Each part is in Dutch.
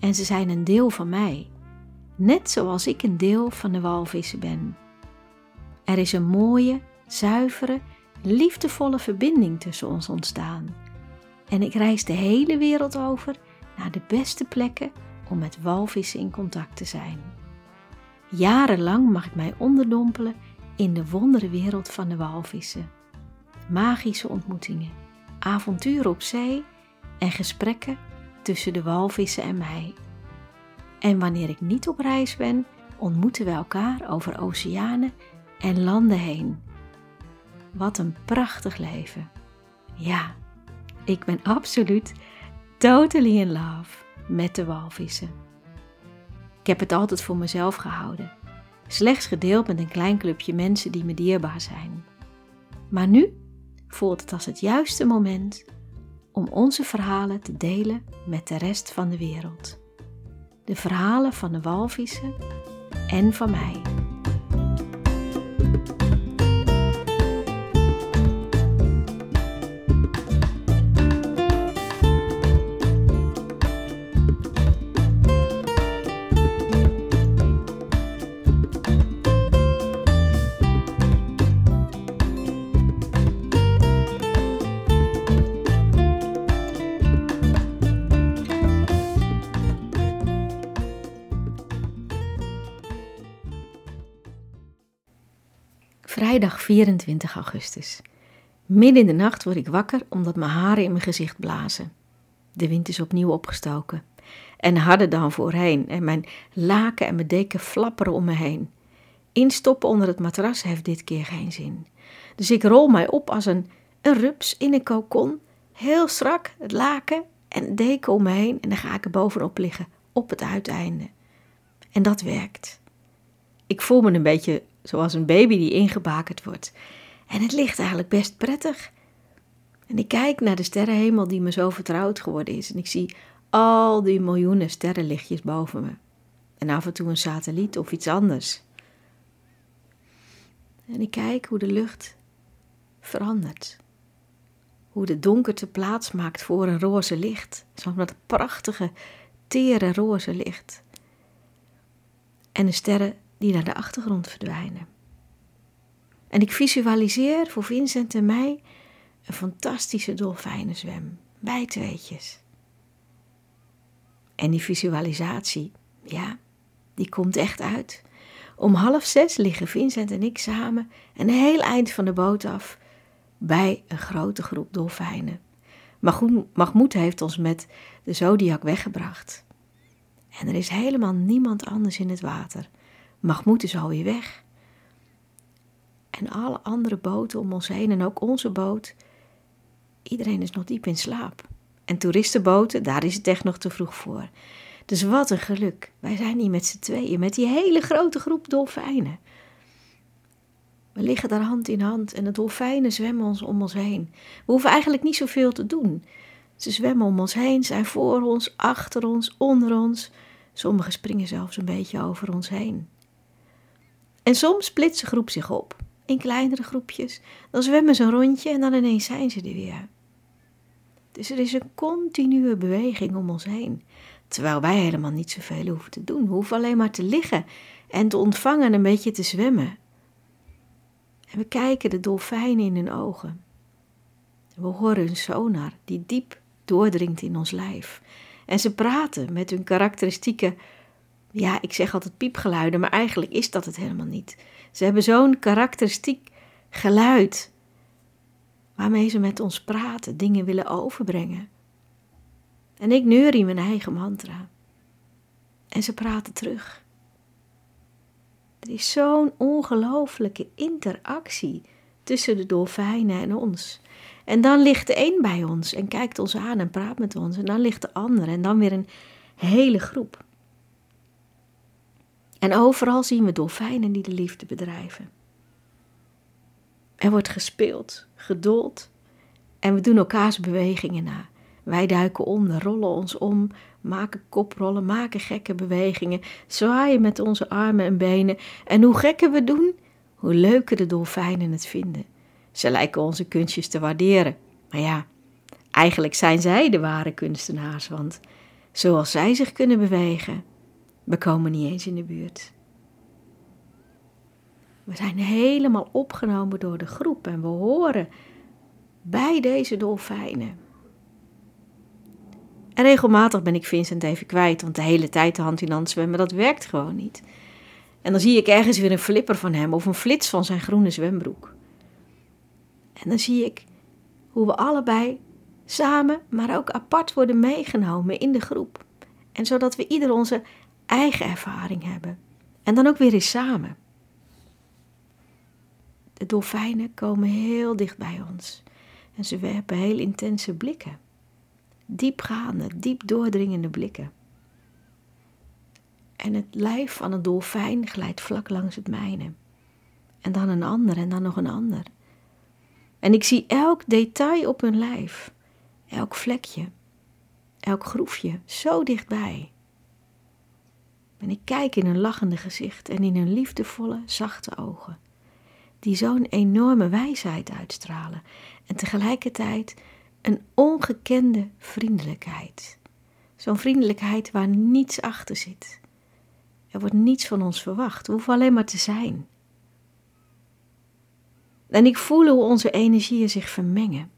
En ze zijn een deel van mij. Net zoals ik een deel van de walvissen ben. Er is een mooie, zuivere, liefdevolle verbinding tussen ons ontstaan. En ik reis de hele wereld over naar de beste plekken om met walvissen in contact te zijn. Jarenlang mag ik mij onderdompelen in de wonderenwereld van de walvissen. Magische ontmoetingen, avonturen op zee en gesprekken tussen de walvissen en mij. En wanneer ik niet op reis ben, ontmoeten we elkaar over oceanen en landen heen. Wat een prachtig leven. Ja, ik ben absoluut totally in love met de walvissen. Ik heb het altijd voor mezelf gehouden, slechts gedeeld met een klein clubje mensen die me dierbaar zijn. Maar nu voelt het als het juiste moment om onze verhalen te delen met de rest van de wereld. De verhalen van de walvissen en van mij. Vrijdag 24 augustus. Midden in de nacht word ik wakker omdat mijn haren in mijn gezicht blazen. De wind is opnieuw opgestoken. En harder dan voorheen. En mijn laken en mijn deken flapperen om me heen. Instoppen onder het matras heeft dit keer geen zin. Dus ik rol mij op als een, een rups in een kokon. Heel strak, het laken en deken om me heen. En dan ga ik er bovenop liggen, op het uiteinde. En dat werkt. Ik voel me een beetje zoals een baby die ingebakerd wordt. En het ligt eigenlijk best prettig. En ik kijk naar de sterrenhemel die me zo vertrouwd geworden is. En ik zie al die miljoenen sterrenlichtjes boven me. En af en toe een satelliet of iets anders. En ik kijk hoe de lucht verandert. Hoe de donkerte plaats maakt voor een roze licht. Zo'n dat prachtige, tere roze licht. En de sterren die naar de achtergrond verdwijnen. En ik visualiseer voor Vincent en mij een fantastische dolfijnenzwem, bij tweetjes. En die visualisatie, ja, die komt echt uit. Om half zes liggen Vincent en ik samen een heel eind van de boot af bij een grote groep dolfijnen. Mahmoud heeft ons met de Zodiac weggebracht. En er is helemaal niemand anders in het water. Mahmoud is alweer weg. En alle andere boten om ons heen en ook onze boot, iedereen is nog diep in slaap. En toeristenboten, daar is het echt nog te vroeg voor. Dus wat een geluk. Wij zijn hier met z'n tweeën, met die hele grote groep dolfijnen. We liggen daar hand in hand en de dolfijnen zwemmen ons om ons heen. We hoeven eigenlijk niet zoveel te doen. Ze zwemmen om ons heen, zijn voor ons, achter ons, onder ons. Sommigen springen zelfs een beetje over ons heen. En soms splitst de groep zich op in kleinere groepjes. Dan zwemmen ze een rondje en dan ineens zijn ze er weer. Dus er is een continue beweging om ons heen. Terwijl wij helemaal niet zoveel hoeven te doen. We hoeven alleen maar te liggen en te ontvangen en een beetje te zwemmen. En we kijken de dolfijnen in hun ogen. We horen hun sonar die diep doordringt in ons lijf. En ze praten met hun karakteristieke ja, ik zeg altijd piepgeluiden, maar eigenlijk is dat het helemaal niet. Ze hebben zo'n karakteristiek geluid waarmee ze met ons praten, dingen willen overbrengen. En ik neurie mijn eigen mantra. En ze praten terug. Er is zo'n ongelooflijke interactie tussen de dolfijnen en ons. En dan ligt de een bij ons en kijkt ons aan en praat met ons. En dan ligt de ander. En dan weer een hele groep. En overal zien we dolfijnen die de liefde bedrijven. Er wordt gespeeld, geduld en we doen elkaars bewegingen na. Wij duiken onder, rollen ons om, maken koprollen, maken gekke bewegingen, zwaaien met onze armen en benen. En hoe gekker we doen, hoe leuker de dolfijnen het vinden. Ze lijken onze kunstjes te waarderen. Maar ja, eigenlijk zijn zij de ware kunstenaars, want zoals zij zich kunnen bewegen, we komen niet eens in de buurt. We zijn helemaal opgenomen door de groep en we horen bij deze dolfijnen. En regelmatig ben ik Vincent even kwijt, want de hele tijd de hand in hand zwemmen, dat werkt gewoon niet. En dan zie ik ergens weer een flipper van hem of een flits van zijn groene zwembroek. En dan zie ik hoe we allebei samen, maar ook apart worden meegenomen in de groep. En zodat we ieder onze eigen ervaring hebben. En dan ook weer eens samen. De dolfijnen komen heel dicht bij ons. En ze werpen heel intense blikken. Diepgaande, diep doordringende blikken. En het lijf van een dolfijn glijdt vlak langs het mijne. En dan een ander en dan nog een ander. En ik zie elk detail op hun lijf, elk vlekje, elk groefje, zo dichtbij. En ik kijk in hun lachende gezicht en in hun liefdevolle, zachte ogen, die zo'n enorme wijsheid uitstralen en tegelijkertijd een ongekende vriendelijkheid. Zo'n vriendelijkheid waar niets achter zit. Er wordt niets van ons verwacht, we hoeven alleen maar te zijn. En ik voel hoe onze energieën zich vermengen.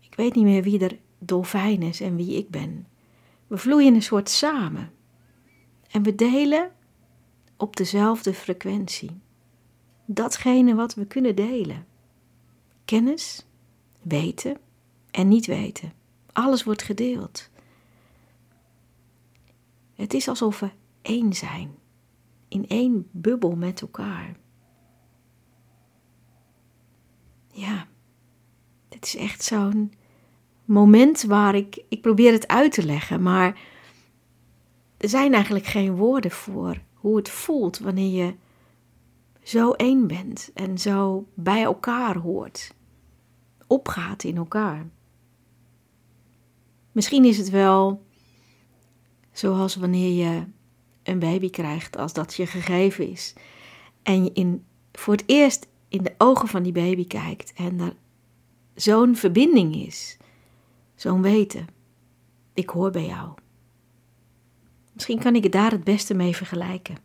Ik weet niet meer wie er dolfijn is en wie ik ben. We vloeien een soort samen. En we delen op dezelfde frequentie. Datgene wat we kunnen delen. Kennis, weten en niet weten. Alles wordt gedeeld. Het is alsof we één zijn, in één bubbel met elkaar. Ja, dit is echt zo'n moment waar ik, ik probeer het uit te leggen, maar er zijn eigenlijk geen woorden voor hoe het voelt wanneer je zo één bent en zo bij elkaar hoort, opgaat in elkaar. Misschien is het wel zoals wanneer je een baby krijgt, als dat je gegeven is, en je in, voor het eerst in de ogen van die baby kijkt en er zo'n verbinding is, zo'n weten. Ik hoor bij jou. Misschien kan ik het daar het beste mee vergelijken.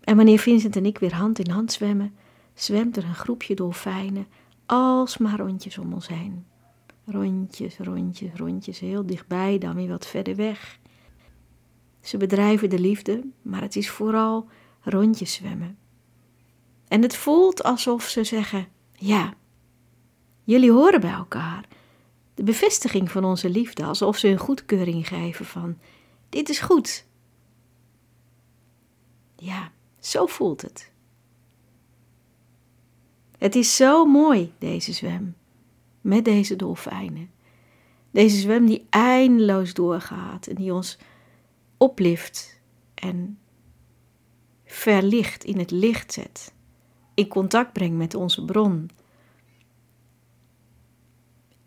En wanneer Vincent en ik weer hand in hand zwemmen, zwemt er een groepje dolfijnen alsmaar rondjes om ons heen. Rondjes, rondjes, rondjes, heel dichtbij, dan weer wat verder weg. Ze bedrijven de liefde, maar het is vooral rondjes zwemmen. En het voelt alsof ze zeggen: Ja, jullie horen bij elkaar. De bevestiging van onze liefde, alsof ze een goedkeuring geven van: Dit is goed. Ja, zo voelt het. Het is zo mooi, deze zwem, met deze dolfijnen. Deze zwem die eindeloos doorgaat en die ons oplift en verlicht, in het licht zet in contact brengt met onze bron.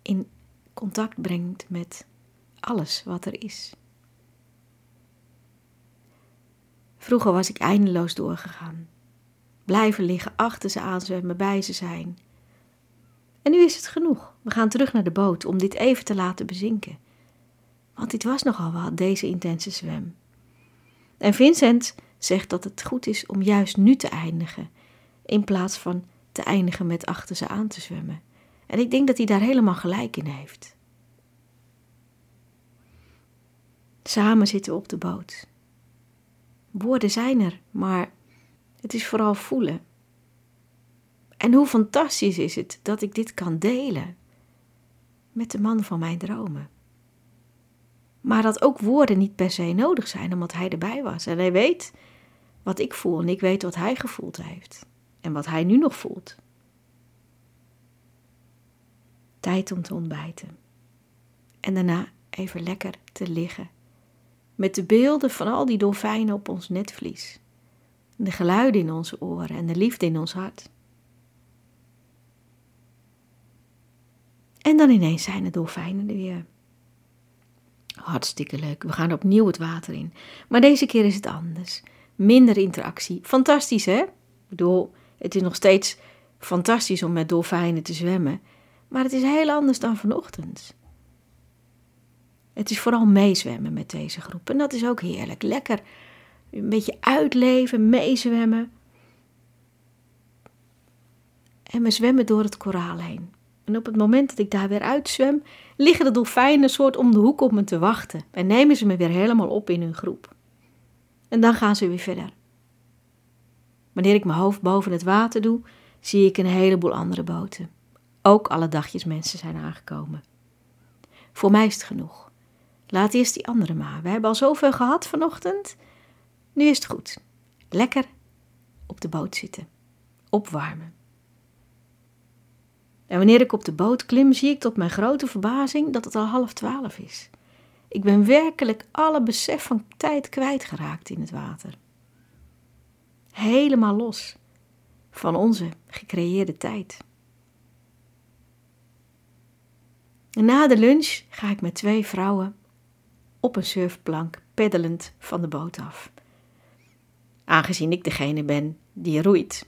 In contact brengt met alles wat er is. Vroeger was ik eindeloos doorgegaan. Blijven liggen, achter ze aanzwemmen, bij ze zijn. En nu is het genoeg. We gaan terug naar de boot om dit even te laten bezinken. Want dit was nogal wat, deze intense zwem. En Vincent zegt dat het goed is om juist nu te eindigen in plaats van te eindigen met achter ze aan te zwemmen. En ik denk dat hij daar helemaal gelijk in heeft. Samen zitten op de boot. Woorden zijn er, maar het is vooral voelen. En hoe fantastisch is het dat ik dit kan delen met de man van mijn dromen. Maar dat ook woorden niet per se nodig zijn, omdat hij erbij was. En hij weet wat ik voel en ik weet wat hij gevoeld heeft en wat hij nu nog voelt. Tijd om te ontbijten. En daarna even lekker te liggen. Met de beelden van al die dolfijnen op ons netvlies. De geluiden in onze oren en de liefde in ons hart. En dan ineens zijn de dolfijnen er weer. Hartstikke leuk. We gaan opnieuw het water in. Maar deze keer is het anders. Minder interactie. Fantastisch, hè? Ik bedoel, het is nog steeds fantastisch om met dolfijnen te zwemmen. Maar het is heel anders dan vanochtend. Het is vooral meezwemmen met deze groep. En dat is ook heerlijk. Lekker een beetje uitleven, meezwemmen. En we zwemmen door het koraal heen. En op het moment dat ik daar weer uitzwem, liggen de dolfijnen soort om de hoek op me te wachten en nemen ze me weer helemaal op in hun groep. En dan gaan ze weer verder. Wanneer ik mijn hoofd boven het water doe, zie ik een heleboel andere boten. Ook alle dagjes mensen zijn aangekomen. Voor mij is het genoeg. Laat eerst die andere maar. We hebben al zoveel gehad vanochtend. Nu is het goed. Lekker op de boot zitten. Opwarmen. En wanneer ik op de boot klim, zie ik tot mijn grote verbazing dat het al half twaalf is. Ik ben werkelijk alle besef van tijd kwijtgeraakt in het water. Helemaal los van onze gecreëerde tijd. En na de lunch ga ik met twee vrouwen op een surfplank peddelend van de boot af. Aangezien ik degene ben die roeit,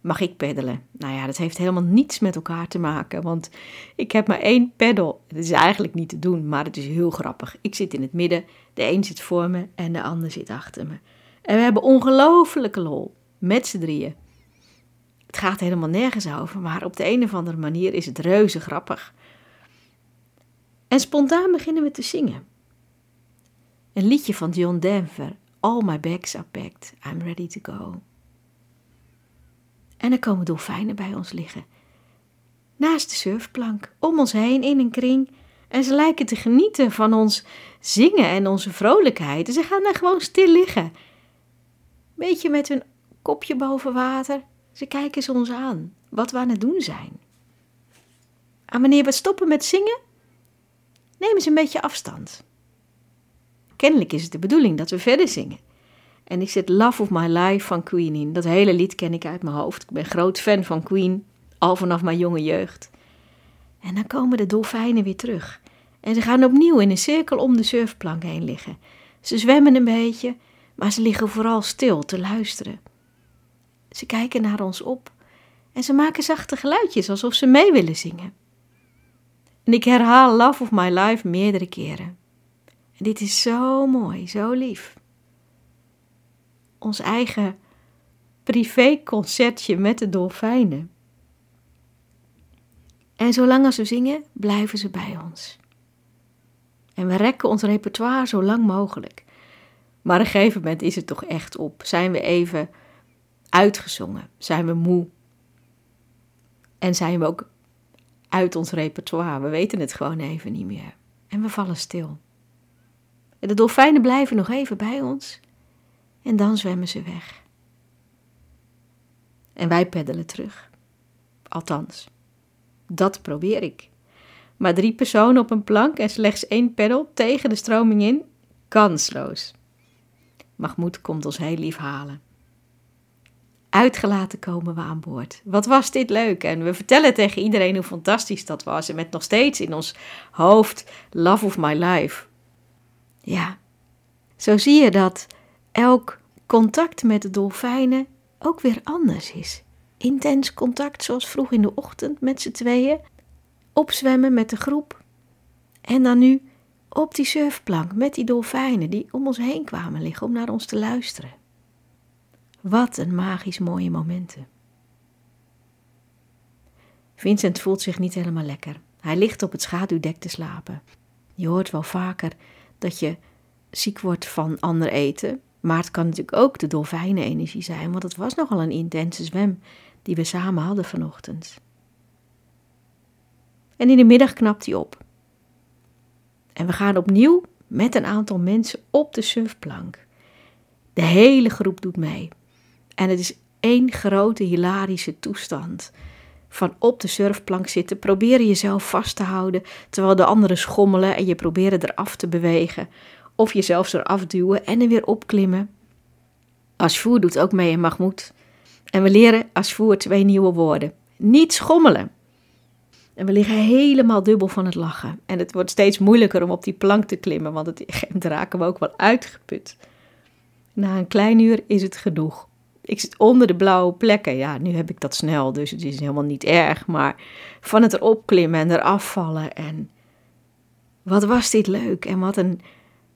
mag ik peddelen. Nou ja, dat heeft helemaal niets met elkaar te maken, want ik heb maar één peddel. Het is eigenlijk niet te doen, maar het is heel grappig. Ik zit in het midden, de een zit voor me en de ander zit achter me. En we hebben ongelofelijke lol, met z'n drieën. Het gaat helemaal nergens over, maar op de een of andere manier is het reuze grappig. En spontaan beginnen we te zingen. Een liedje van John Denver, All My Bags Are Packed, I'm Ready to Go. En er komen dolfijnen bij ons liggen. Naast de surfplank, om ons heen in een kring. En ze lijken te genieten van ons zingen en onze vrolijkheid. En ze gaan daar gewoon stil liggen. Beetje met hun kopje boven water. Ze kijken ze ons aan, wat we aan het doen zijn. En wanneer we stoppen met zingen, nemen ze een beetje afstand. Kennelijk is het de bedoeling dat we verder zingen. En ik zet Love of My Life van Queen in. Dat hele lied ken ik uit mijn hoofd. Ik ben groot fan van Queen, al vanaf mijn jonge jeugd. En dan komen de dolfijnen weer terug. En ze gaan opnieuw in een cirkel om de surfplank heen liggen. Ze zwemmen een beetje, maar ze liggen vooral stil te luisteren. Ze kijken naar ons op en ze maken zachte geluidjes alsof ze mee willen zingen. En ik herhaal Love of My Life meerdere keren. En dit is zo mooi, zo lief ons eigen privéconcertje met de dolfijnen. En zolang als we zingen, blijven ze bij ons. En we rekken ons repertoire zo lang mogelijk. Maar op een gegeven moment is het toch echt op. Zijn we even uitgezongen? Zijn we moe? En zijn we ook uit ons repertoire? We weten het gewoon even niet meer. En we vallen stil. De dolfijnen blijven nog even bij ons en dan zwemmen ze weg. En wij peddelen terug. Althans, dat probeer ik. Maar drie personen op een plank en slechts één peddel tegen de stroming in, kansloos. Mahmoud komt ons heel lief halen. Uitgelaten komen we aan boord. Wat was dit leuk? En we vertellen tegen iedereen hoe fantastisch dat was. En met nog steeds in ons hoofd Love of My Life. Ja, zo zie je dat elk contact met de dolfijnen ook weer anders is. Intens contact zoals vroeg in de ochtend met z'n tweeën, opzwemmen met de groep en dan nu op die surfplank met die dolfijnen die om ons heen kwamen liggen om naar ons te luisteren. Wat een magisch mooie momenten. Vincent voelt zich niet helemaal lekker. Hij ligt op het schaduwdek te slapen. Je hoort wel vaker dat je ziek wordt van ander eten, maar het kan natuurlijk ook de dolfijnenenergie zijn, want het was nogal een intense zwem die we samen hadden vanochtend. En in de middag knapt hij op. En we gaan opnieuw met een aantal mensen op de surfplank. De hele groep doet mee. En het is één grote hilarische toestand. van op de surfplank zitten, proberen jezelf vast te houden terwijl de anderen schommelen en je proberen eraf te bewegen. Of jezelf eraf duwen en er weer opklimmen. Asvoer doet ook mee in Mahmoud. En we leren Asvoer twee nieuwe woorden. Niet schommelen. En we liggen helemaal dubbel van het lachen. En het wordt steeds moeilijker om op die plank te klimmen, want het raken we ook wel uitgeput. Na een klein uur is het genoeg. Ik zit onder de blauwe plekken. Ja, nu heb ik dat snel, dus het is helemaal niet erg. Maar van het erop klimmen en eraf vallen. En wat was dit leuk. En wat een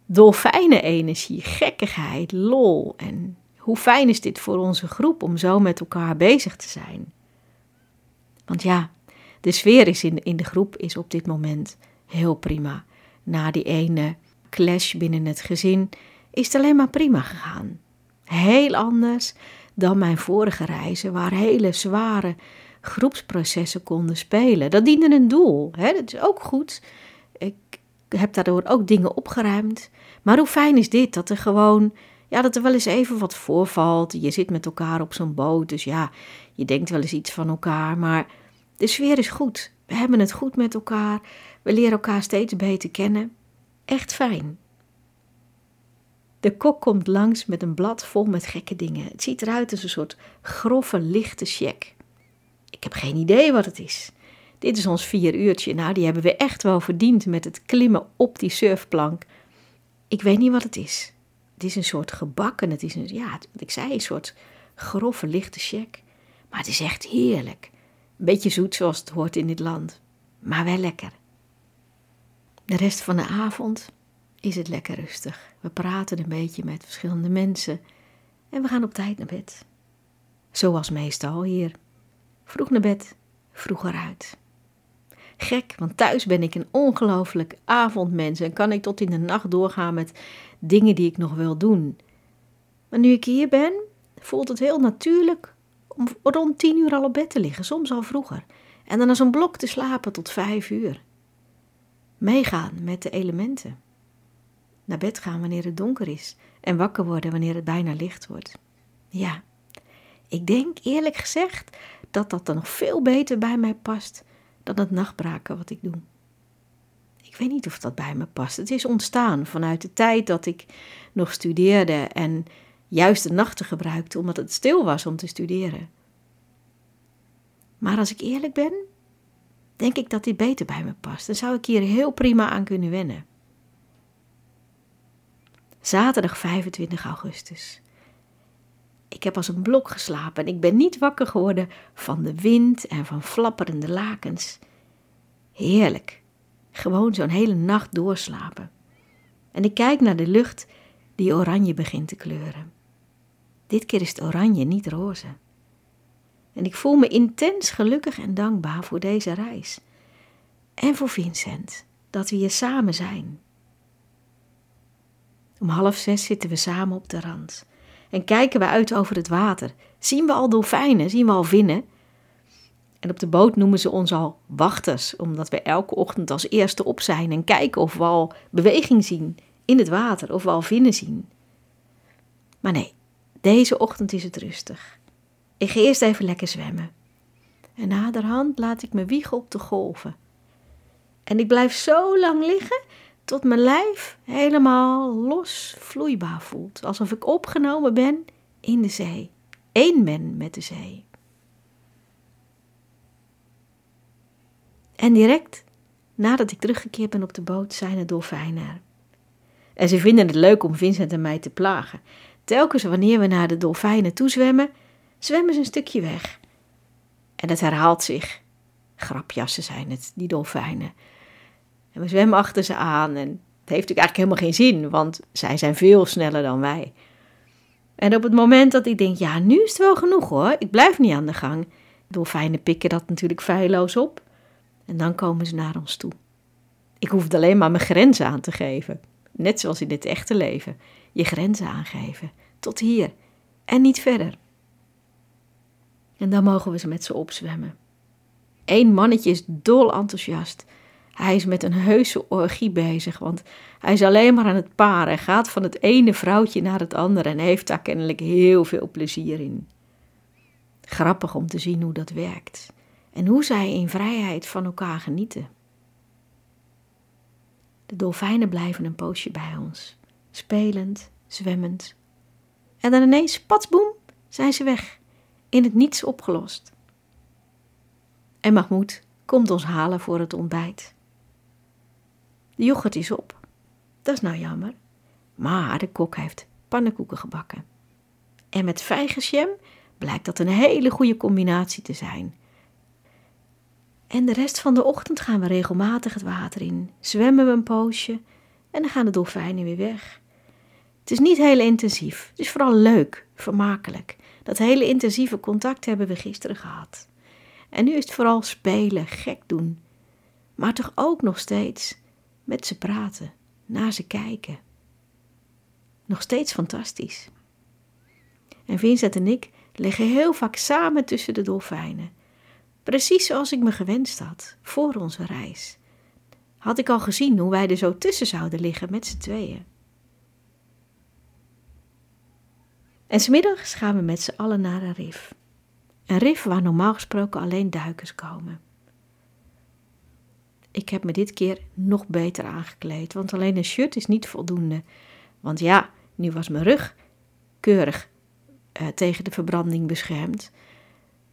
dolfijnen-energie, gekkigheid, lol. En hoe fijn is dit voor onze groep om zo met elkaar bezig te zijn. Want ja, de sfeer is in, in de groep is op dit moment heel prima. Na die ene clash binnen het gezin is het alleen maar prima gegaan. Heel anders dan mijn vorige reizen, waar hele zware groepsprocessen konden spelen. Dat diende een doel. Hè? Dat is ook goed. Ik heb daardoor ook dingen opgeruimd. Maar hoe fijn is dit dat er gewoon, ja, dat er wel eens even wat voorvalt. Je zit met elkaar op zo'n boot, dus ja, je denkt wel eens iets van elkaar. Maar de sfeer is goed. We hebben het goed met elkaar. We leren elkaar steeds beter kennen. Echt fijn. De kok komt langs met een blad vol met gekke dingen. Het ziet eruit als een soort grove, lichte check. Ik heb geen idee wat het is. Dit is ons vier uurtje. Nou, die hebben we echt wel verdiend met het klimmen op die surfplank. Ik weet niet wat het is. Het is een soort gebak en het is een, ja, wat ik zei, een soort grove, lichte check. Maar het is echt heerlijk. Een beetje zoet zoals het hoort in dit land, maar wel lekker. De rest van de avond is het lekker rustig. We praten een beetje met verschillende mensen en we gaan op tijd naar bed. Zoals meestal hier. Vroeg naar bed, vroeger uit. Gek, want thuis ben ik een ongelooflijk avondmens en kan ik tot in de nacht doorgaan met dingen die ik nog wil doen. Maar nu ik hier ben, voelt het heel natuurlijk om rond tien uur al op bed te liggen, soms al vroeger. En dan als een blok te slapen tot vijf uur. Meegaan met de elementen. Naar bed gaan wanneer het donker is en wakker worden wanneer het bijna licht wordt. Ja, ik denk eerlijk gezegd dat dat er nog veel beter bij mij past dan het nachtbraken wat ik doe. Ik weet niet of dat bij me past. Het is ontstaan vanuit de tijd dat ik nog studeerde en juist de nachten gebruikte omdat het stil was om te studeren. Maar als ik eerlijk ben, denk ik dat dit beter bij me past. Dan zou ik hier heel prima aan kunnen wennen. Zaterdag 25 augustus. Ik heb als een blok geslapen en ik ben niet wakker geworden van de wind en van flapperende lakens. Heerlijk. Gewoon zo'n hele nacht doorslapen. En ik kijk naar de lucht die oranje begint te kleuren. Dit keer is het oranje, niet roze. En ik voel me intens gelukkig en dankbaar voor deze reis. En voor Vincent, dat we hier samen zijn. Om half zes zitten we samen op de rand. En kijken we uit over het water. Zien we al dolfijnen, zien we al vinnen. En op de boot noemen ze ons al wachters, omdat we elke ochtend als eerste op zijn en kijken of we al beweging zien in het water, of we al vinnen zien. Maar nee, deze ochtend is het rustig. Ik ga eerst even lekker zwemmen. En naderhand laat ik me wiegen op de golven. En ik blijf zo lang liggen tot mijn lijf helemaal los vloeibaar voelt. Alsof ik opgenomen ben in de zee. Eén ben met de zee. En direct nadat ik teruggekeerd ben op de boot, zijn er dolfijnen En ze vinden het leuk om Vincent en mij te plagen. Telkens wanneer we naar de dolfijnen toe zwemmen, zwemmen ze een stukje weg. En het herhaalt zich. Grapjassen zijn het, die dolfijnen. En we zwemmen achter ze aan en het heeft natuurlijk eigenlijk helemaal geen zin, want zij zijn veel sneller dan wij. En op het moment dat ik denk, ja, nu is het wel genoeg hoor, ik blijf niet aan de gang. Dolfijnen pikken dat natuurlijk feilloos op. En dan komen ze naar ons toe. Ik hoef alleen maar mijn grenzen aan te geven. Net zoals in dit echte leven. Je grenzen aangeven. Tot hier. En niet verder. En dan mogen we ze met ze opzwemmen. Eén mannetje is dol enthousiast. Hij is met een heuse orgie bezig, want hij is alleen maar aan het paren. Hij gaat van het ene vrouwtje naar het andere en heeft daar kennelijk heel veel plezier in. Grappig om te zien hoe dat werkt. en hoe zij in vrijheid van elkaar genieten. De dolfijnen blijven een poosje bij ons, spelend, zwemmend. En dan ineens, patsboem, zijn ze weg, in het niets opgelost. En Mahmoud komt ons halen voor het ontbijt. De yoghurt is op. Dat is nou jammer. Maar de kok heeft pannenkoeken gebakken. En met vijgenjam blijkt dat een hele goede combinatie te zijn. En de rest van de ochtend gaan we regelmatig het water in, zwemmen we een poosje en dan gaan de dolfijnen weer weg. Het is niet heel intensief, het is vooral leuk, vermakelijk. Dat hele intensieve contact hebben we gisteren gehad. En nu is het vooral spelen, gek doen. Maar toch ook nog steeds met ze praten, naar ze kijken. Nog steeds fantastisch. En Vincent en ik liggen heel vaak samen tussen de dolfijnen. Precies zoals ik me gewenst had, voor onze reis. Had ik al gezien hoe wij er zo tussen zouden liggen met z'n tweeën. En smiddags gaan we met z'n allen naar een rif. Een rif waar normaal gesproken alleen duikers komen. Ik heb me dit keer nog beter aangekleed, want alleen een shirt is niet voldoende. Want ja, nu was mijn rug keurig uh, tegen de verbranding beschermd.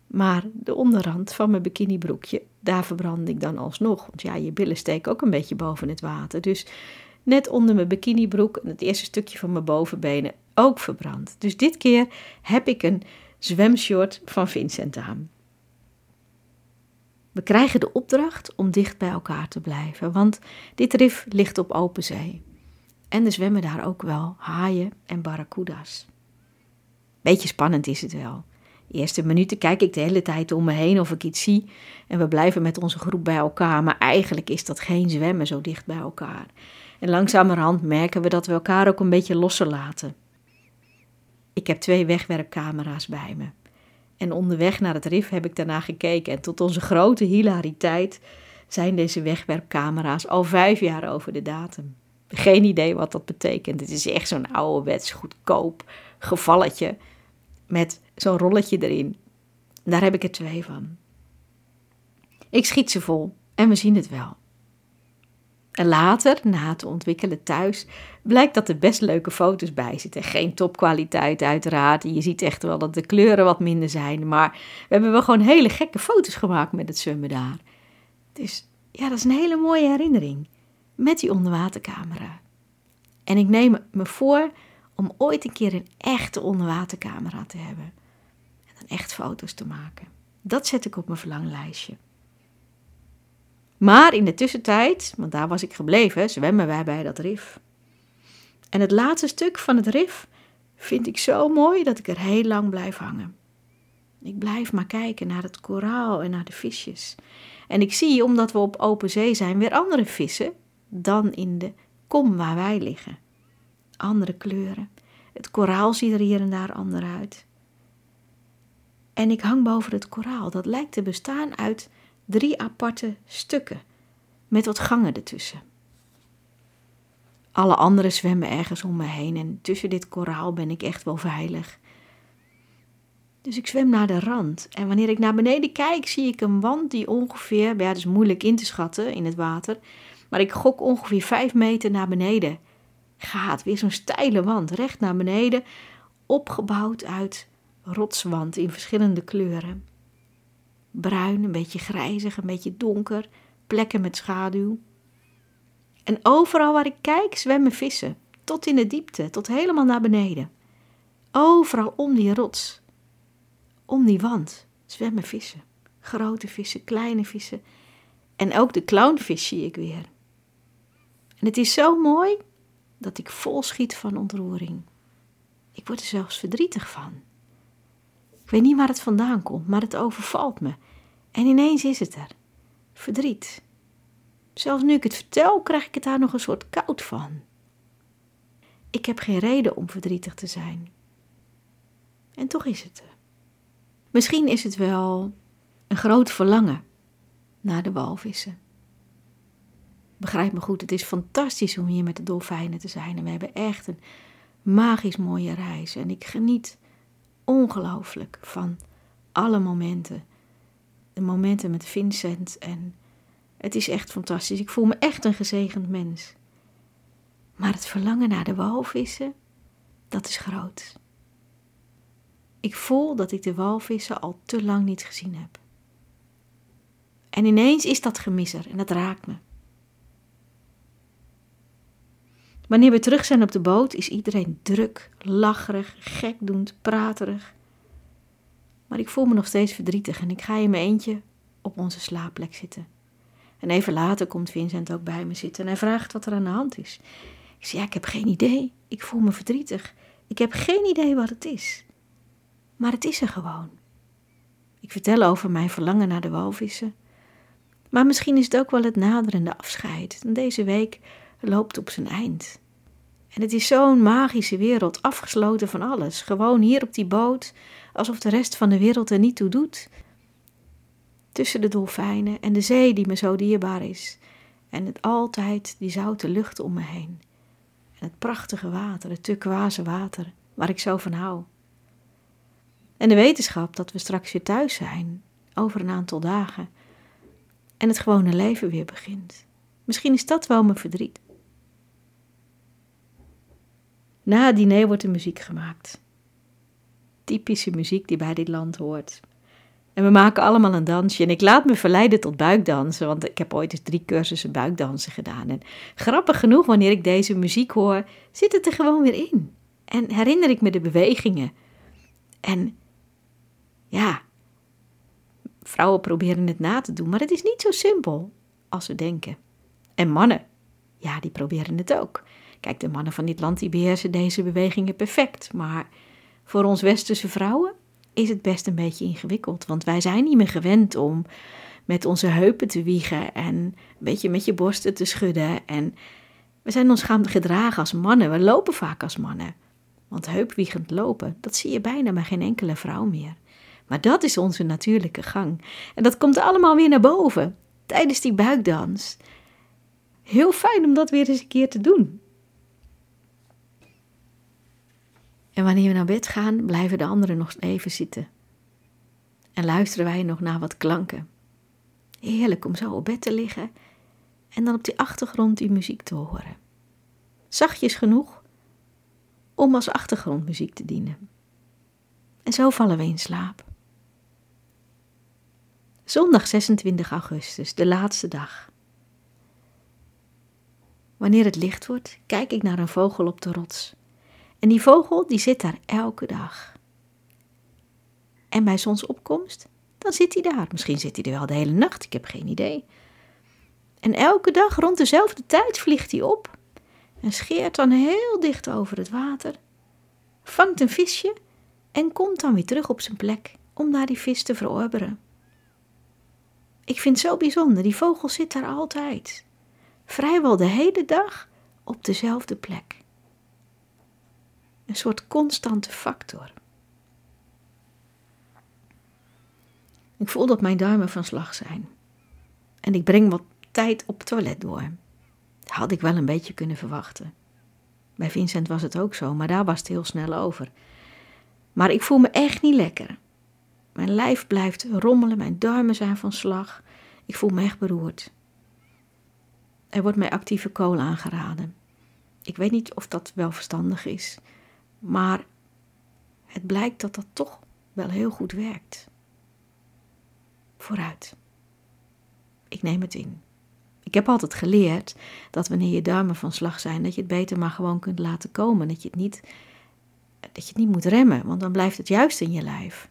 Maar de onderrand van mijn bikinibroekje, daar verbrand ik dan alsnog. Want ja, je billen steken ook een beetje boven het water. Dus net onder mijn bikinibroek en het eerste stukje van mijn bovenbenen ook verbrand. Dus dit keer heb ik een zwemshort van Vincent aan. We krijgen de opdracht om dicht bij elkaar te blijven, want dit rif ligt op open zee. En er zwemmen daar ook wel haaien en barracuda's. Beetje spannend is het wel. De eerste minuten kijk ik de hele tijd om me heen of ik iets zie. En we blijven met onze groep bij elkaar. Maar eigenlijk is dat geen zwemmen zo dicht bij elkaar. En langzamerhand merken we dat we elkaar ook een beetje losser laten. Ik heb twee wegwerpcamera's bij me. En onderweg naar het rif heb ik daarna gekeken. En tot onze grote hilariteit zijn deze wegwerpcamera's al vijf jaar over de datum. Geen idee wat dat betekent. Het is echt zo'n ouderwets goedkoop gevalletje met zo'n rolletje erin. Daar heb ik er twee van. Ik schiet ze vol en we zien het wel. En later, na het ontwikkelen thuis, blijkt dat er best leuke foto's bij zitten. Geen topkwaliteit uiteraard. Je ziet echt wel dat de kleuren wat minder zijn. Maar we hebben wel gewoon hele gekke foto's gemaakt met het zwemmen daar. Dus ja, dat is een hele mooie herinnering. Met die onderwatercamera. En ik neem me voor om ooit een keer een echte onderwatercamera te hebben. En dan echt foto's te maken. Dat zet ik op mijn verlanglijstje. Maar in de tussentijd, want daar was ik gebleven, zwemmen wij bij dat rif. En het laatste stuk van het rif vind ik zo mooi dat ik er heel lang blijf hangen. Ik blijf maar kijken naar het koraal en naar de visjes. En ik zie, omdat we op open zee zijn, weer andere vissen dan in de kom waar wij liggen andere kleuren. Het koraal ziet er hier en daar anders uit. En ik hang boven het koraal. Dat lijkt te bestaan uit drie aparte stukken, met wat gangen ertussen. Alle anderen zwemmen ergens om me heen en tussen dit koraal ben ik echt wel veilig. Dus ik zwem naar de rand en wanneer ik naar beneden kijk, zie ik een wand die ongeveer, ja, dat is moeilijk in te schatten in het water, maar ik gok ongeveer vijf meter naar beneden gaat. Weer zo'n steile wand, recht naar beneden, opgebouwd uit rotswand in verschillende kleuren. Bruin, een beetje grijzig, een beetje donker, plekken met schaduw. En overal waar ik kijk zwemmen vissen, tot in de diepte, tot helemaal naar beneden. Overal om die rots, om die wand, zwemmen vissen. Grote vissen, kleine vissen. En ook de clownvis zie ik weer. En het is zo mooi dat ik vol schiet van ontroering. Ik word er zelfs verdrietig van. Ik weet niet waar het vandaan komt, maar het overvalt me. En ineens is het er. Verdriet. Zelfs nu ik het vertel, krijg ik het daar nog een soort koud van. Ik heb geen reden om verdrietig te zijn. En toch is het er. Misschien is het wel een groot verlangen naar de walvissen. Begrijp me goed, het is fantastisch om hier met de dolfijnen te zijn. En we hebben echt een magisch mooie reis. En ik geniet ongelooflijk van alle momenten de momenten met Vincent en het is echt fantastisch. Ik voel me echt een gezegend mens. Maar het verlangen naar de walvissen, dat is groot. Ik voel dat ik de walvissen al te lang niet gezien heb. En ineens is dat gemisser en dat raakt me. Wanneer we terug zijn op de boot, is iedereen druk, lacherig, gekdoend, praterig. Maar ik voel me nog steeds verdrietig en ik ga in mijn eentje op onze slaapplek zitten. En even later komt Vincent ook bij me zitten en hij vraagt wat er aan de hand is. Ik zeg, ja, ik heb geen idee. Ik voel me verdrietig. Ik heb geen idee wat het is. Maar het is er gewoon. Ik vertel over mijn verlangen naar de walvissen. Maar misschien is het ook wel het naderende afscheid. deze week loopt op zijn eind. En het is zo'n magische wereld, afgesloten van alles. Gewoon hier op die boot, alsof de rest van de wereld er niet toe doet. Tussen de dolfijnen en de zee die me zo dierbaar is. En het altijd die zoute lucht om me heen. En het prachtige water, het turquoise water, waar ik zo van hou. En de wetenschap dat we straks weer thuis zijn, over een aantal dagen. En het gewone leven weer begint. Misschien is dat wel mijn verdriet. Na het diner wordt er muziek gemaakt. Typische muziek die bij dit land hoort. En we maken allemaal een dansje. En ik laat me verleiden tot buikdansen, want ik heb ooit eens drie cursussen buikdansen gedaan. En grappig genoeg, wanneer ik deze muziek hoor, zit het er gewoon weer in. En herinner ik me de bewegingen. En ja, vrouwen proberen het na te doen, maar het is niet zo simpel als ze denken. En mannen, ja, die proberen het ook. Kijk, de mannen van dit land die beheersen deze bewegingen perfect. Maar voor ons westerse vrouwen is het best een beetje ingewikkeld. Want wij zijn niet meer gewend om met onze heupen te wiegen en een beetje met je borsten te schudden. En we zijn ons gaan gedragen als mannen. We lopen vaak als mannen. Want heupwiegend lopen, dat zie je bijna bij geen enkele vrouw meer. Maar dat is onze natuurlijke gang. En dat komt allemaal weer naar boven tijdens die buikdans. Heel fijn om dat weer eens een keer te doen. En wanneer we naar bed gaan, blijven de anderen nog even zitten. En luisteren wij nog naar wat klanken. Heerlijk om zo op bed te liggen en dan op die achtergrond die muziek te horen. Zachtjes genoeg om als achtergrondmuziek te dienen. En zo vallen we in slaap. Zondag 26 augustus, de laatste dag. Wanneer het licht wordt, kijk ik naar een vogel op de rots. En die vogel die zit daar elke dag. En bij zonsopkomst, dan zit hij daar. Misschien zit hij er wel de hele nacht, ik heb geen idee. En elke dag rond dezelfde tijd vliegt hij op en scheert dan heel dicht over het water, vangt een visje en komt dan weer terug op zijn plek om naar die vis te verorberen. Ik vind het zo bijzonder, die vogel zit daar altijd, vrijwel de hele dag op dezelfde plek een soort constante factor. Ik voel dat mijn duimen van slag zijn. En ik breng wat tijd op het toilet door. Dat had ik wel een beetje kunnen verwachten. Bij Vincent was het ook zo, maar daar was het heel snel over. Maar ik voel me echt niet lekker. Mijn lijf blijft rommelen, mijn duimen zijn van slag. Ik voel me echt beroerd. Er wordt mij actieve kool aangeraden. Ik weet niet of dat wel verstandig is. Maar het blijkt dat dat toch wel heel goed werkt. Vooruit. Ik neem het in. Ik heb altijd geleerd dat wanneer je duimen van slag zijn, dat je het beter maar gewoon kunt laten komen. Dat je het niet, dat je het niet moet remmen, want dan blijft het juist in je lijf.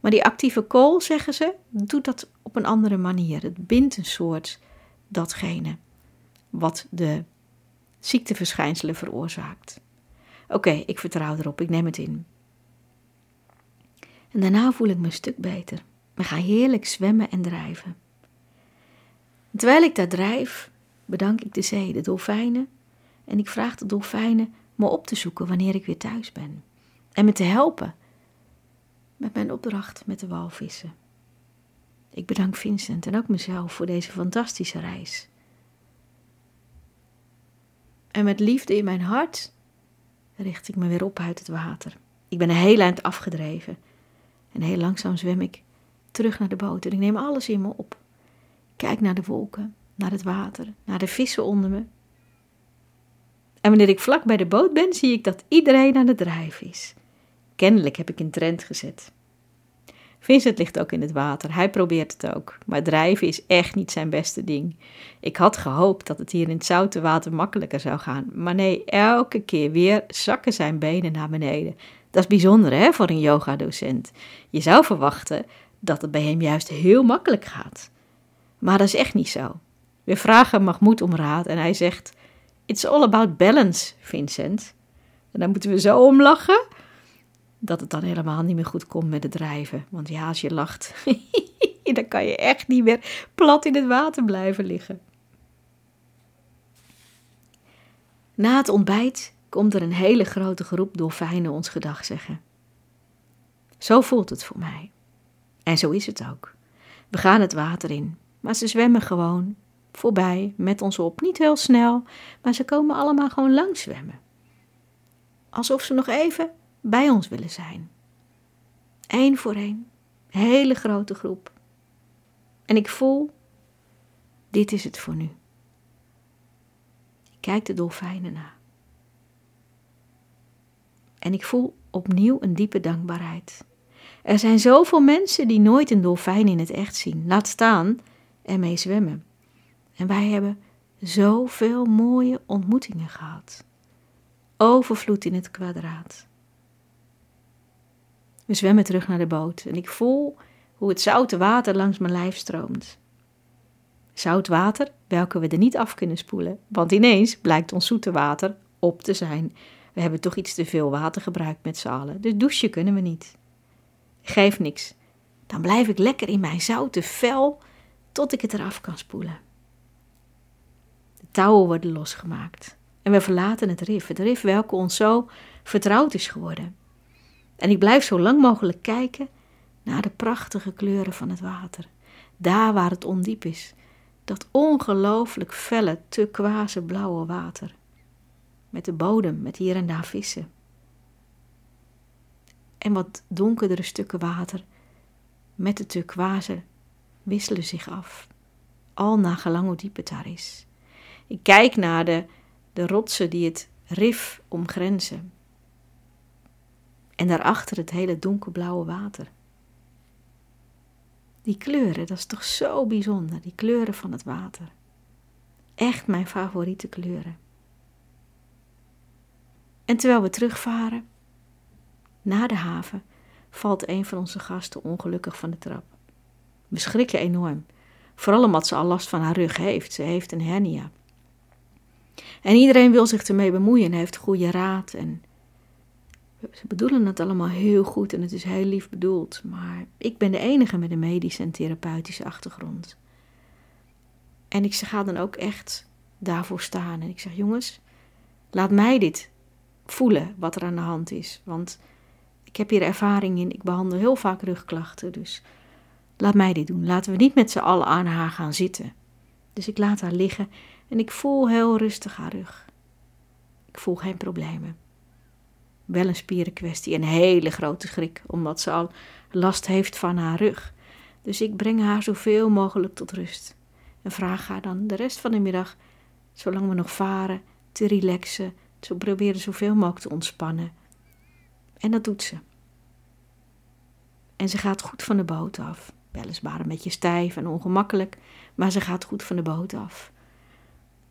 Maar die actieve kool, zeggen ze, doet dat op een andere manier. Het bindt een soort datgene wat de ziekteverschijnselen veroorzaakt. Oké, ik vertrouw erop, ik neem het in. En daarna voel ik me een stuk beter. Ik ga heerlijk zwemmen en drijven. terwijl ik daar drijf, bedank ik de zee, de dolfijnen. En ik vraag de dolfijnen me op te zoeken wanneer ik weer thuis ben. En me te helpen met mijn opdracht met de walvissen. Ik bedank Vincent en ook mezelf voor deze fantastische reis. En met liefde in mijn hart richt ik me weer op uit het water. Ik ben een heel eind afgedreven en heel langzaam zwem ik terug naar de boot en ik neem alles in me op. Kijk naar de wolken, naar het water, naar de vissen onder me. En wanneer ik vlak bij de boot ben, zie ik dat iedereen aan het drijven is. Kennelijk heb ik een trend gezet. Vincent ligt ook in het water. Hij probeert het ook. Maar drijven is echt niet zijn beste ding. Ik had gehoopt dat het hier in het zoute water makkelijker zou gaan. Maar nee, elke keer weer zakken zijn benen naar beneden. Dat is bijzonder hè, voor een yogadocent. Je zou verwachten dat het bij hem juist heel makkelijk gaat. Maar dat is echt niet zo. We vragen Mahmoud om raad en hij zegt: It's all about balance, Vincent. En dan moeten we zo om lachen dat het dan helemaal niet meer goed komt met het drijven. Want ja, als je lacht, dan kan je echt niet meer plat in het water blijven liggen. Na het ontbijt komt er een hele grote groep dolfijnen ons gedag zeggen. Zo voelt het voor mij. En zo is het ook. We gaan het water in, maar ze zwemmen gewoon voorbij met ons op. Niet heel snel, maar ze komen allemaal gewoon langs zwemmen. Alsof ze nog even bij ons willen zijn. Eén voor één, hele grote groep. En ik voel, dit is het voor nu. Ik kijk de dolfijnen na. En ik voel opnieuw een diepe dankbaarheid. Er zijn zoveel mensen die nooit een dolfijn in het echt zien, laat staan ermee zwemmen. En wij hebben zoveel mooie ontmoetingen gehad. Overvloed in het kwadraat. We zwemmen terug naar de boot en ik voel hoe het zoute water langs mijn lijf stroomt. Zout water welke we er niet af kunnen spoelen, want ineens blijkt ons zoete water op te zijn. We hebben toch iets te veel water gebruikt met z'n allen, dus douchen kunnen we niet. Geef niks, dan blijf ik lekker in mijn zoute vel tot ik het eraf kan spoelen. De touwen worden losgemaakt en we verlaten het rif, het rif welke ons zo vertrouwd is geworden. En ik blijf zo lang mogelijk kijken naar de prachtige kleuren van het water. Daar waar het ondiep is. Dat ongelooflijk felle, turquoise blauwe water. Met de bodem, met hier en daar vissen. En wat donkerdere stukken water met de turquoise wisselen zich af. Al naar gelang hoe diep het daar is. Ik kijk naar de, de rotsen die het rif omgrenzen. En daarachter het hele donkerblauwe water. Die kleuren, dat is toch zo bijzonder, die kleuren van het water. Echt mijn favoriete kleuren. En terwijl we terugvaren naar de haven, valt een van onze gasten ongelukkig van de trap. We schrikken enorm, vooral omdat ze al last van haar rug heeft. Ze heeft een hernia. En iedereen wil zich ermee bemoeien en heeft goede raad en ze bedoelen het allemaal heel goed en het is heel lief bedoeld, maar ik ben de enige met een medische en therapeutische achtergrond. En ik ga dan ook echt daarvoor staan. En ik zeg: jongens, laat mij dit voelen wat er aan de hand is. Want ik heb hier ervaring in. Ik behandel heel vaak rugklachten. Dus laat mij dit doen. Laten we niet met z'n allen aan haar gaan zitten. Dus ik laat haar liggen en ik voel heel rustig haar rug. Ik voel geen problemen wel een spierenkwestie, een hele grote schrik, omdat ze al last heeft van haar rug. Dus ik breng haar zoveel mogelijk tot rust en vraag haar dan de rest van de middag, zolang we nog varen, te relaxen, te proberen zoveel mogelijk te ontspannen. En dat doet ze. En ze gaat goed van de boot af. Weliswaar een beetje stijf en ongemakkelijk, maar ze gaat goed van de boot af.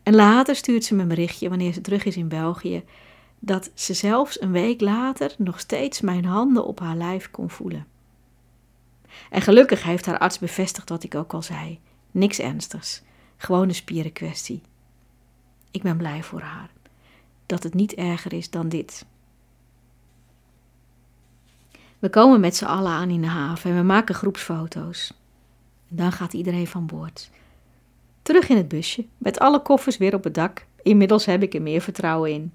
En later stuurt ze me een berichtje wanneer ze terug is in België dat ze zelfs een week later nog steeds mijn handen op haar lijf kon voelen. En gelukkig heeft haar arts bevestigd wat ik ook al zei: niks ernstigs, gewoon een spierenkwestie. Ik ben blij voor haar dat het niet erger is dan dit. We komen met z'n allen aan in de haven en we maken groepsfoto's. dan gaat iedereen van boord. Terug in het busje, met alle koffers weer op het dak. Inmiddels heb ik er meer vertrouwen in.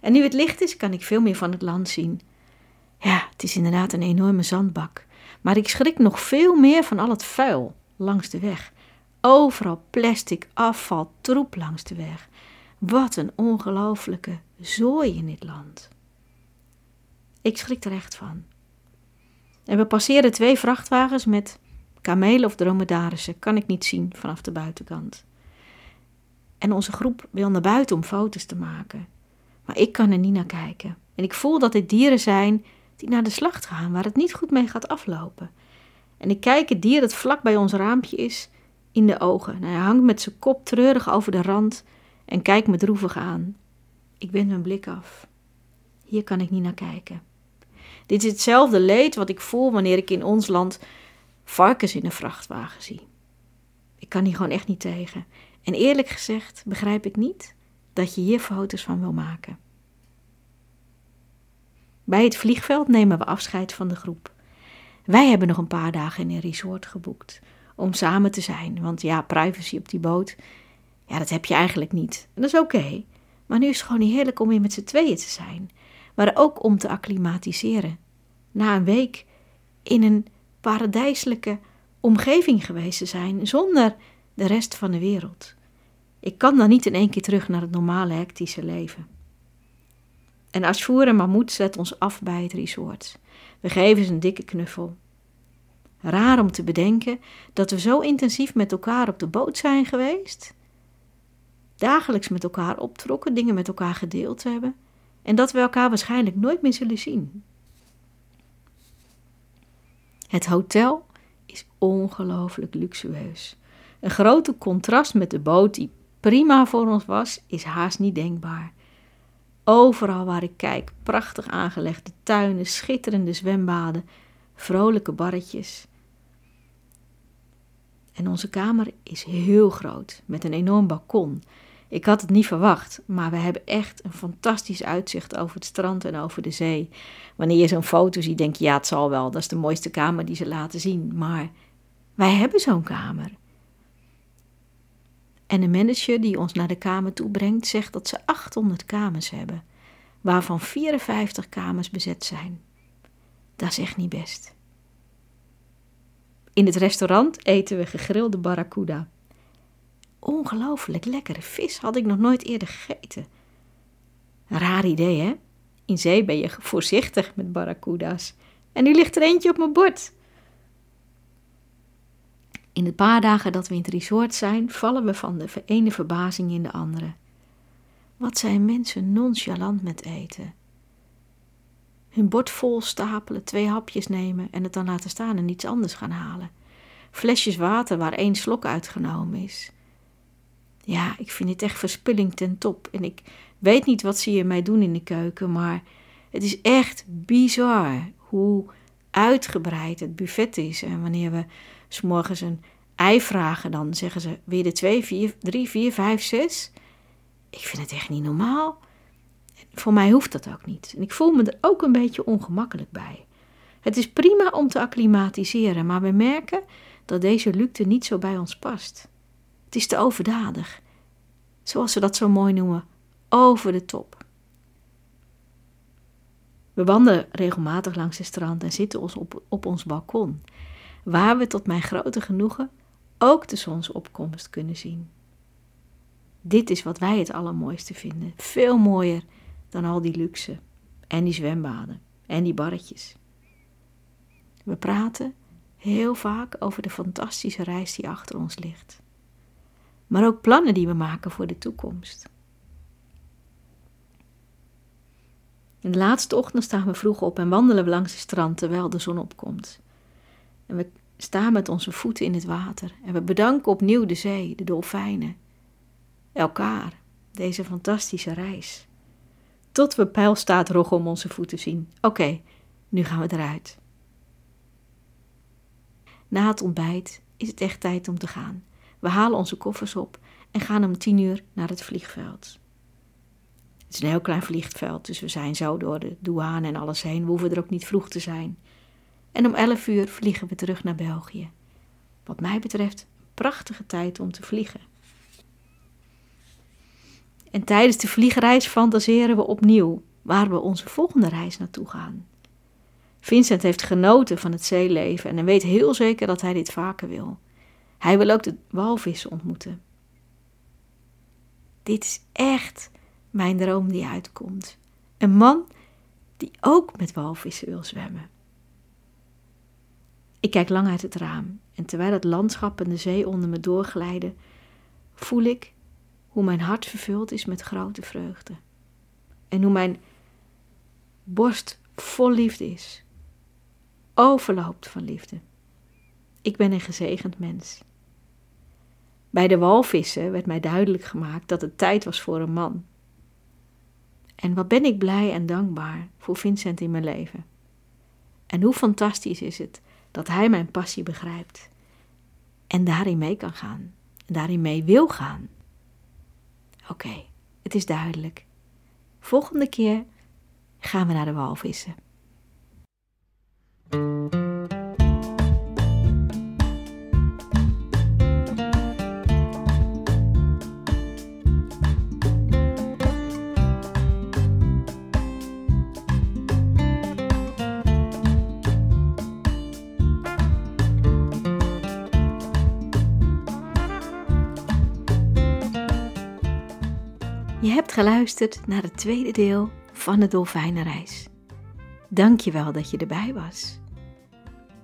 En nu het licht is, kan ik veel meer van het land zien. Ja, het is inderdaad een enorme zandbak. Maar ik schrik nog veel meer van al het vuil langs de weg. Overal plastic, afval, troep langs de weg. Wat een ongelooflijke zooi in dit land. Ik schrik er echt van. En we passeren twee vrachtwagens met Kamelen of dromedarissen kan ik niet zien vanaf de buitenkant. En onze groep wil naar buiten om foto's te maken. Maar ik kan er niet naar kijken. En ik voel dat dit dieren zijn die naar de slacht gaan, waar het niet goed mee gaat aflopen. En ik kijk het dier dat vlak bij ons raampje is in de ogen. En hij hangt met zijn kop treurig over de rand en kijkt me droevig aan. Ik wend mijn blik af. Hier kan ik niet naar kijken. Dit is hetzelfde leed wat ik voel wanneer ik in ons land varkens in een vrachtwagen zie. Ik kan hier gewoon echt niet tegen. En eerlijk gezegd begrijp ik niet dat je hier foto's van wil maken. Bij het vliegveld nemen we afscheid van de groep. Wij hebben nog een paar dagen in een resort geboekt om samen te zijn. Want ja, privacy op die boot, ja, dat heb je eigenlijk niet. En dat is oké. Maar nu is het gewoon heerlijk om weer met z'n tweeën te zijn. Maar ook om te acclimatiseren. Na een week in een paradijselijke omgeving geweest te zijn, zonder de rest van de wereld. Ik kan dan niet in één keer terug naar het normale hectische leven. En Ashfour en Mahmoud zetten ons af bij het resort. We geven ze een dikke knuffel. Raar om te bedenken dat we zo intensief met elkaar op de boot zijn geweest, dagelijks met elkaar optrokken, dingen met elkaar gedeeld hebben en dat we elkaar waarschijnlijk nooit meer zullen zien. Het hotel is ongelooflijk luxueus. Een grote contrast met de boot die prima voor ons was, is haast niet denkbaar. Overal waar ik kijk, prachtig aangelegde tuinen, schitterende zwembaden, vrolijke barretjes. En onze kamer is heel groot, met een enorm balkon. Ik had het niet verwacht, maar we hebben echt een fantastisch uitzicht over het strand en over de zee. Wanneer je zo'n foto ziet, denk je, ja, het zal wel, dat is de mooiste kamer die ze laten zien. Maar wij hebben zo'n kamer. En de manager die ons naar de kamer toe brengt, zegt dat ze 800 kamers hebben, waarvan 54 kamers bezet zijn. Dat is echt niet best. In het restaurant eten we gegrilde barracuda. Ongelooflijk lekkere vis had ik nog nooit eerder gegeten. raar idee, hè? In zee ben je voorzichtig met barracuda's. En nu ligt er eentje op mijn bord. In de paar dagen dat we in het resort zijn, vallen we van de ene verbazing in de andere. Wat zijn mensen nonchalant met eten? Hun bord vol stapelen, twee hapjes nemen en het dan laten staan en iets anders gaan halen. Flesjes water waar één slok uitgenomen is. Ja, ik vind het echt verspilling ten top. En ik weet niet wat ze hiermee doen in de keuken, maar het is echt bizar hoe uitgebreid het buffet is. En wanneer we s'morgens een ei vragen, dan zeggen ze weer de twee, vier, drie, vier, vijf, zes. Ik vind het echt niet normaal. Voor mij hoeft dat ook niet. En ik voel me er ook een beetje ongemakkelijk bij. Het is prima om te acclimatiseren, maar we merken dat deze luxe niet zo bij ons past. Het is te overdadig. Zoals ze dat zo mooi noemen, over de top. We wandelen regelmatig langs het strand en zitten ons op, op ons balkon, waar we tot mijn grote genoegen ook de zonsopkomst kunnen zien. Dit is wat wij het allermooiste vinden. Veel mooier dan al die luxe en die zwembaden en die barretjes. We praten heel vaak over de fantastische reis die achter ons ligt. Maar ook plannen die we maken voor de toekomst. In de laatste ochtend staan we vroeg op en wandelen we langs het strand terwijl de zon opkomt. En we staan met onze voeten in het water en we bedanken opnieuw de zee, de dolfijnen, elkaar, deze fantastische reis. Tot we pijlstaat om onze voeten zien. Oké, nu gaan we eruit. Na het ontbijt is het echt tijd om te gaan. We halen onze koffers op en gaan om tien uur naar het vliegveld. Het is een heel klein vliegveld, dus we zijn zo door de douane en alles heen. We hoeven er ook niet vroeg te zijn. En om elf uur vliegen we terug naar België. Wat mij betreft een prachtige tijd om te vliegen. En tijdens de vliegreis fantaseren we opnieuw waar we onze volgende reis naartoe gaan. Vincent heeft genoten van het zeeleven en weet heel zeker dat hij dit vaker wil. Hij wil ook de walvissen ontmoeten. Dit is echt mijn droom die uitkomt. Een man die ook met walvissen wil zwemmen. Ik kijk lang uit het raam En terwijl het landschap en de zee onder me doorglijden, voel ik hoe mijn hart vervuld is met grote vreugde. En hoe mijn borst vol liefde is, overloopt van liefde. Ik ben een gezegend mens. Bij de walvissen werd mij duidelijk gemaakt dat het tijd was voor een man. En wat ben ik blij en dankbaar voor Vincent in mijn leven. En hoe fantastisch is het dat hij mijn passie begrijpt en daarin mee kan gaan, en daarin mee wil gaan. Oké, het is duidelijk. Volgende keer gaan we naar de walvissen. Je hebt geluisterd naar het tweede deel van de Dolfijnenreis. Dank je wel dat je erbij was.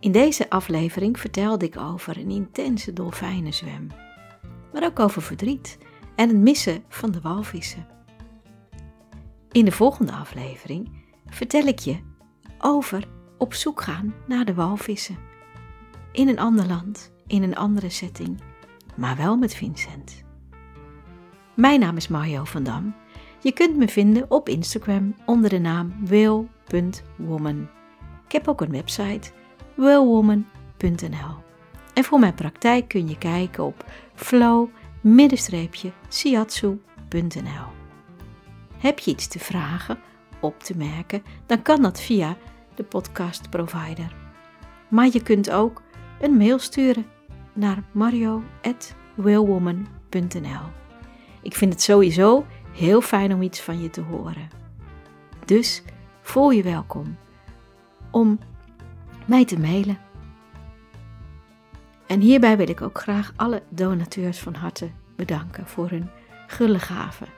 In deze aflevering vertelde ik over een intense dolfijnenzwem, maar ook over verdriet en het missen van de walvissen. In de volgende aflevering vertel ik je over op zoek gaan naar de walvissen. In een ander land, in een andere setting, maar wel met Vincent. Mijn naam is Mario van Dam. Je kunt me vinden op Instagram onder de naam will.woman. Ik heb ook een website willwoman.nl. En voor mijn praktijk kun je kijken op flow-siatsu.nl. Heb je iets te vragen, op te merken, dan kan dat via de podcast provider. Maar je kunt ook een mail sturen naar mario.willwoman.nl. Ik vind het sowieso heel fijn om iets van je te horen. Dus voel je welkom om mij te mailen. En hierbij wil ik ook graag alle donateurs van harte bedanken voor hun gulle gaven.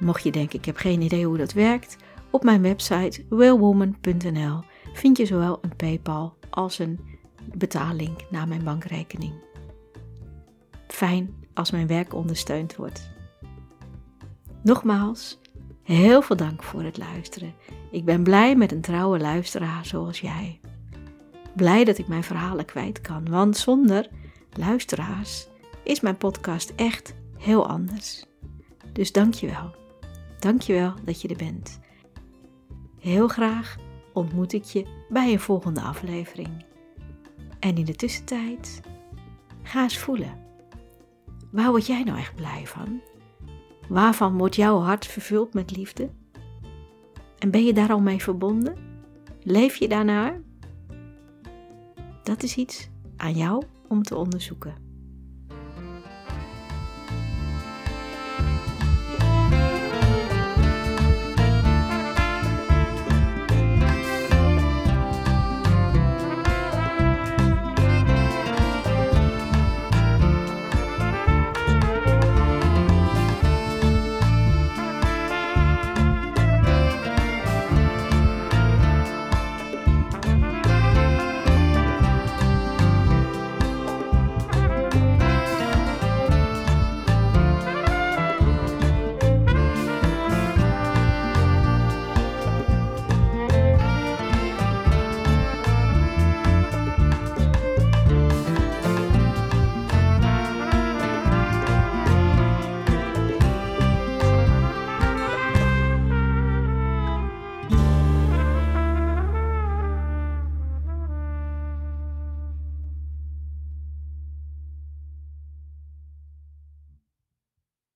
Mocht je denken, ik heb geen idee hoe dat werkt, op mijn website willwoman.nl vind je zowel een PayPal als een betaallink naar mijn bankrekening. Fijn als mijn werk ondersteund wordt. Nogmaals, heel veel dank voor het luisteren. Ik ben blij met een trouwe luisteraar zoals jij. Blij dat ik mijn verhalen kwijt kan, want zonder luisteraars is mijn podcast echt heel anders. Dus dank je wel. Dank je wel dat je er bent. Heel graag ontmoet ik je bij een volgende aflevering. En in de tussentijd, ga eens voelen. Waar word jij nou echt blij van? Waarvan wordt jouw hart vervuld met liefde? En ben je daar al mee verbonden? Leef je daarnaar? Dat is iets aan jou om te onderzoeken.